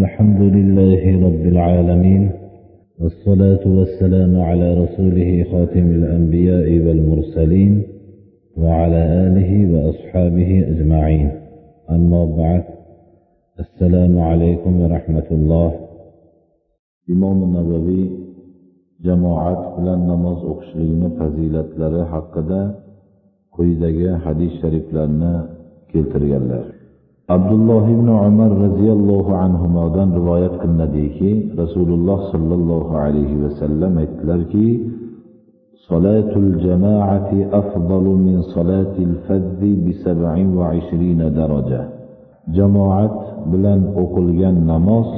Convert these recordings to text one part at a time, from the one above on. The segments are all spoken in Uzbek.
الحمد لله رب العالمين والصلاة والسلام على رسوله خاتم الأنبياء والمرسلين وعلى آله وأصحابه أجمعين. أما بعد السلام عليكم ورحمة الله. إمام النووي jamoat bilan namoz o'qishligini fazilatlari haqida quyidagi hadis shariflarni keltirganlar abdulloh ibn umar roziyallohu anhudan rivoyat qilinadiki rasululloh sollallohu alayhi vasallam aytdilarki صلاة الجماعة أفضل من صلاة الفذ بسبع وعشرين درجة جماعة بلن أقلغان نماز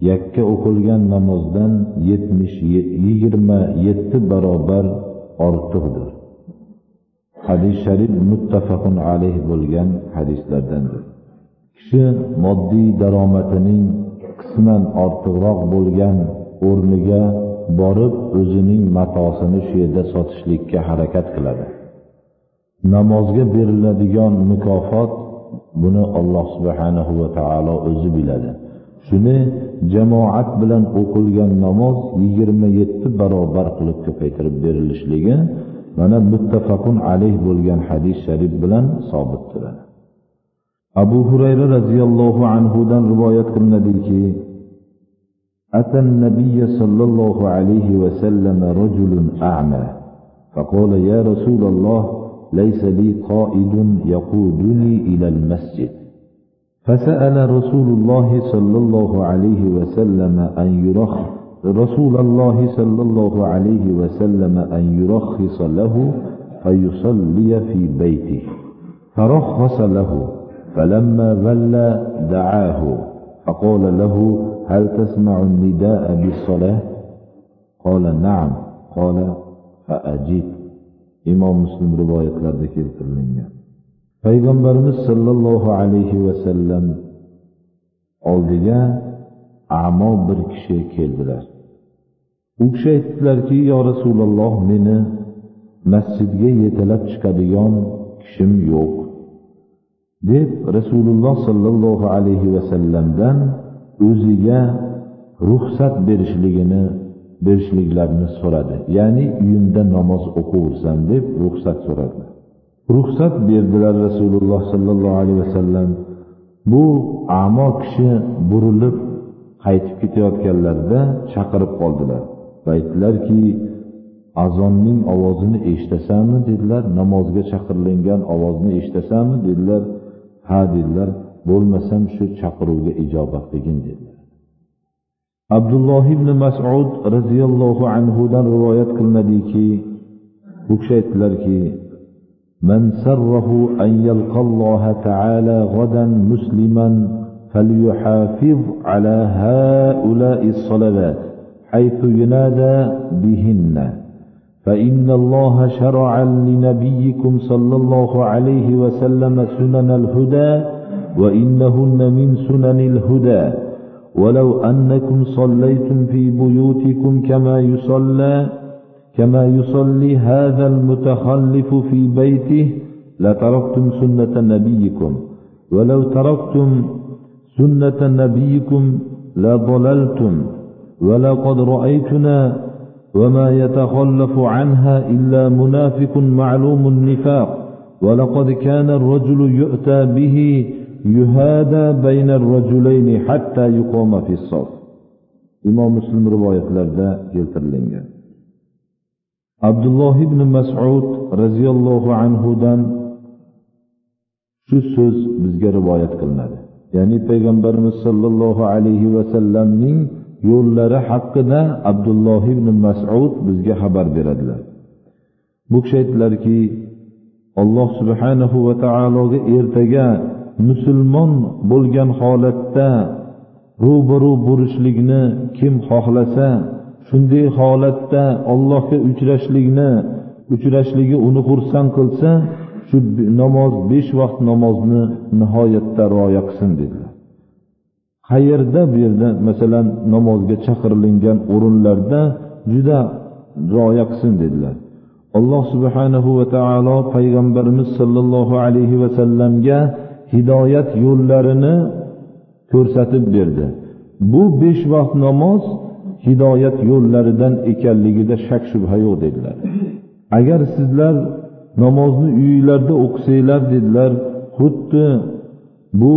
yakka o'qilgan namozdan yetmish yigirma yetti barobar ortiqdir hadis sharif muttafaqun alayh bo'lgan hadislardandir Kishi moddiy daromadining qisman ortiqroq bo'lgan o'rniga borib o'zining matosini shu yerda sotishlikka harakat qiladi. Namozga beriladigan mukofot buni alloh subhanahu va taolo o'zi biladi. Shuni jamoat bilan o'qilgan namoz yigirma yetti barobar qilib ko'paytirib berilishligi mana muttafaqun alayh bo'lgan hadis sharif bilan sobitdir abu hurayra roziyallohu anhudan rivoyat qilinadiki أتى النبي صلى الله عليه وسلم رجل أعمى فقال يا رسول الله ليس لي قائد يقودني إلى المسجد فسأل رسول الله صلى الله عليه وسلم أن يرخ رسول الله صلى الله عليه وسلم أن يرخص له فيصلي في بيته فرخص له فلما ظل دعاه فقال له هل تسمع النداء بالصلاة قال نعم قال فأجيب إمام مسلم رواية لذلك الكرمية payg'ambarimiz sollallohu alayhi vasallam oldiga amo bir kishi keldilar u kishi aytdilarki yo rasululloh meni masjidga yetalab chiqadigan kishim yo'q deb rasululloh sollallohu alayhi vasallamdan o'ziga ruxsat berishligini berishliklarini so'radi. Ya'ni uyimda namoz o'qiversan deb ruxsat so'radi. Ruxsat berdilar rasululloh sollallohu alayhi vasallam bu amo kishi burilib qaytib ketayotganlarida chaqirib qoldilar va aytdilarki azonning ovozini eshitasanmi dedilar. Namozga chaqirilgan ovozni eshitasanmi dedilar. ha dedilar bo'lmasam shu chaqiruvga ijobat qilgin dedilar abdulloh ibn masud roziyallohu anhudan rivoyat qilinadiki bu kishi aytdilarki من سره أن يلقى الله تعالى غدا مسلما فليحافظ على هؤلاء الصلوات حيث ينادى بهن فإن الله شرع لنبيكم صلى الله عليه وسلم سنن الهدى وإنهن من سنن الهدى. ولو أنكم صليتم في بيوتكم كما يصلى كما يصلي هذا المتخلف في بيته لتركتم سنة نبيكم. ولو تركتم سنة نبيكم لضللتم. ولقد رأيتنا وما يتخلف عنها إلا منافق معلوم النفاق. ولقد كان الرجل يؤتى به يهادى بين الرجلين حتى يقوم في الصف إمام مسلم رواية لرداء جلتر عبد الله بن مسعود رضي الله عنه دان شو السوز بزجر رواية قلنا يعني پیغمبر صلى الله عليه وسلم نين yo'llari haqida abdulloh ibn masud bizga xabar beradilar. Bu kishi aytdilarki alloh subhanahu va taologa ertaga musulmon bo'lgan holatda ro'baru bo'lishlikni kim xohlasa shunday holatda allohga uchrashlikni uchrashligi uni xursand qilsa shu namoz besh vaqt namozni nihoyatda rioya qilsin dedilar. Qayerda bu yerda masalan namozga chaqirilingan o'rinlarda juda rioya qilsin dedilar. Alloh subhanahu va taolo payg'ambarimiz sollallohu alayhi vasallamga hidoyat yo'llarini ko'rsatib berdi. Bu besh vaqt namoz hidoyat yo'llaridan ekanligida shak shubha yo'q dedilar. Agar sizlar namozni uyinglarda o'qisanglar dedilar xuddi bu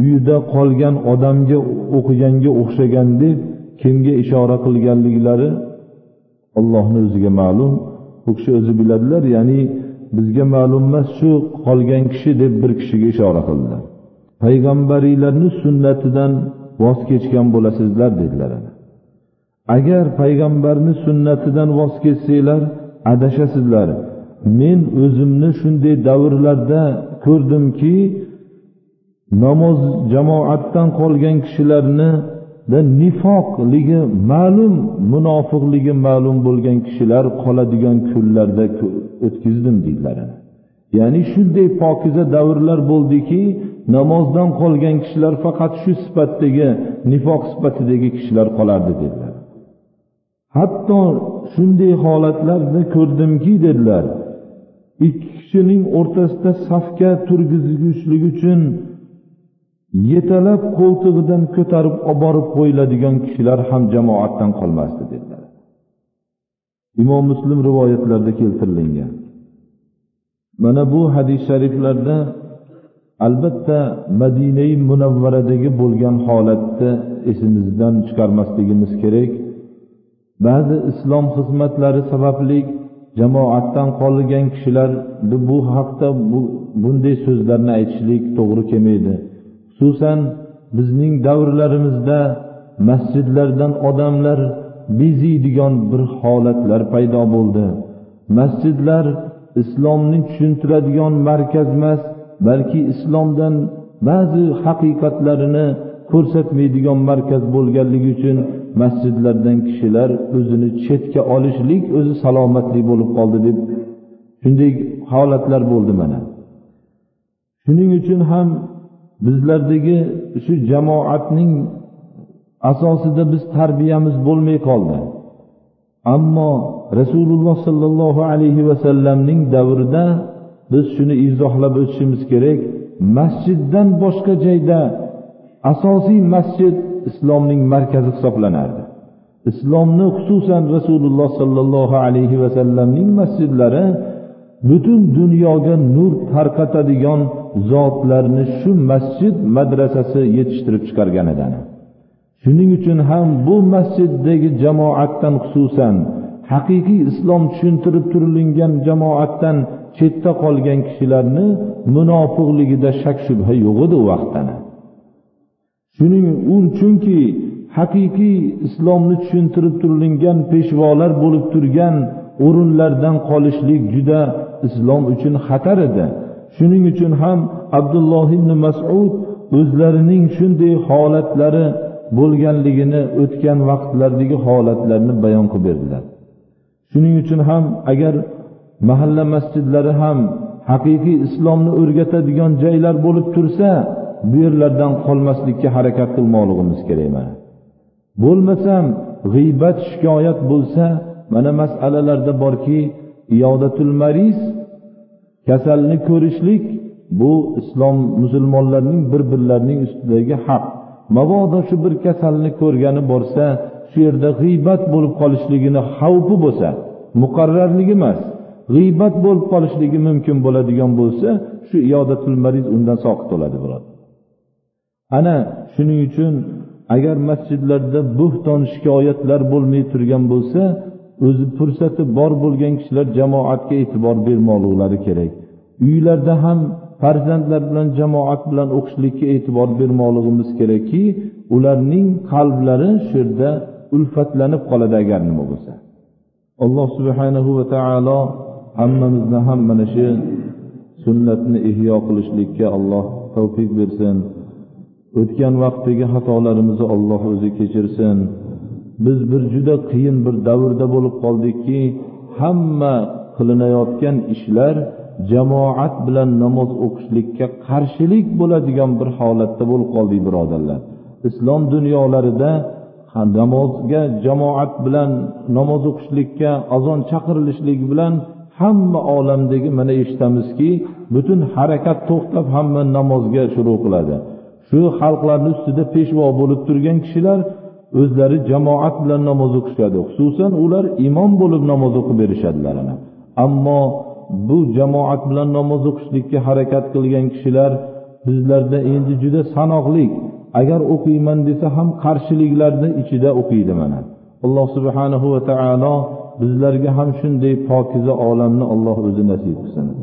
uyida qolgan odamga o'qiganga o'xshagan deb kimga ishora qilganliklari allohni o'ziga ma'lum. U kishi o'zi biladilar ya'ni bizga ma'lum emas shu qolgan kishi deb bir kishiga ishora qildilar payg'ambariylarni sunnatidan voz kechgan bo'lasizlar dedilar agar payg'ambarni sunnatidan voz kechsanglar adashasizlar. Men o'zimni shunday davrlarda ko'rdimki namoz jamoatdan qolgan kishilarni nifoqligi ma'lum munofiqligi ma'lum bo'lgan kishilar qoladigan kunlarda o'tkazdim deydilar. Ya'ni shunday pokiza davrlar bo'ldiki namozdan qolgan kishilar faqat shu sifatdagi nifoq sifatidagi kishilar qolardi dedilar. Hatto shunday holatlarni ko'rdimki dedilar ikki kishining o'rtasida safga turgizishlik uchun yetalab qo'ltig'idan ko'tarib olib borib qo'yiladigan kishilar ham jamoatdan qolmasdi dedilar. Imom muslim rivoyatlarida keltirilgan. Mana bu hadis shariflarda albatta madinai munavvaradagi bo'lgan holatni esimizdan chiqarmasligimiz kerak. Ba'zi islom xizmatlari sababli jamoatdan qolgan kishilar bu haqda bu, bunday so'zlarni aytishlik to'g'ri kelmaydi. Xususan bizning davrlarimizda masjidlardan odamlar beziydigan bir holatlar paydo bo'ldi. Masjidlar islomni tushuntiradigan markaz emas balki islomdan ba'zi haqiqatlarini ko'rsatmaydigan markaz bo'lganligi uchun masjidlardan kishilar o'zini chetga olishlik o'zi salomatlik bo'lib qoldi deb shunday holatlar bo'ldi mana. Shuning uchun ham bizlardagi shu jamoatning asosida biz tarbiyamiz bo'lmay qoldi. Ammo rasululloh sollallohu alayhi vasallamning davrida biz shuni izohlab o'tishimiz kerak. Masjiddan boshqa joyda asosiy masjid islomning markazi hisoblanardi. Islomni xususan rasululloh sollallohu alayhi vasallamning masjidlari butun dunyoga nur tarqatadigan zotlarni shu masjid madrasasi yetishtirib chiqargan edi shuning uchun ham bu masjiddagi jamoatdan xususan haqiqiy islom tushuntirib turilingan jamoatdan chetda qolgan kishilarni munofiqligida shak shubha yo'q edi u vaqtdan. Shuning chunki haqiqiy islomni tushuntirib turilingan peshvolar bo'lib turgan o'rinlardan qolishlik juda islom uchun xatar edi. Shuning uchun ham abdulloh ibn masud o'zlarining shunday holatlari bo'lganligini o'tgan vaqtlardagi holatlarni bayon qilib berdilar. Shuning uchun ham agar mahalla masjidlari ham haqiqiy islomni o'rgatadigan joylar bo'lib tursa bu yerlardan qolmaslikka harakat qilmoqligimiz kerak mana. Bo'lmasam g'iybat shikoyat bo'lsa mana masalalarda borki iyodatul mariz kasalni ko'rishlik bu islom musulmonlarning bir birlarining ustidagi haq. Mabodo shu bir kasalni ko'rgani borsa shu yerda g'iybat bo'lib qolishligini xavfi bo'lsa muqarrarligi emas g'iybat bo'lib qolishligi mumkin bo'ladigan bo'lsa shu iyodatul mariz undan soqit bo'ladi birodar. Ana shuning uchun agar masjidlarda bo'xton shikoyatlar bo'lmay turgan bo'lsa o'zi fursati bor bo'lgan kishilar jamoatga e'tibor bermoqliklari kerak. Uylarda ham farzandlar bilan jamoat bilan o'qishlikka e'tibor bermoqligimiz kerakki ularning qalblari shu yerda ulfatlanib qoladi agar nima bo'lsa. Alloh subhanahu va taolo hammamizni ham mana shu sunnatni ihyo qilishlikka alloh tavfiq bersin. O'tgan vaqtdagi xatolarimizni olloh o'zi kechirsin. Biz bir juda qiyin bir davrda bo'lib qoldikki hamma qilinayotgan ishlar jamoat bilan namoz o'qishlikka qarshilik bo'ladigan bir holatda bo'lib qoldik birodarlar. Islom dunyolarida namozga jamoat bilan namoz o'qishlikka azon chaqirilishligi bilan hamma olamdagi mana eshitamizki butun harakat to'xtab hamma namozga shuru qiladi. Shu xalqlarni ustida peshvo bo'lib turgan kishilar o'zlari jamoat bilan namoz o'qishadi. Xususan ular imom bo'lib namoz o'qib berishadilar ammo bu jamoat bilan namoz o'qishlikka harakat qilgan kishilar bizlarda endi juda sanoqli. Agar o'qiyman desa ham qarshiliklarni ichida o'qiydi mana. Alloh subhanahu va taolo bizlarga ham shunday pokiza olamni alloh o'zi nasib qilsin.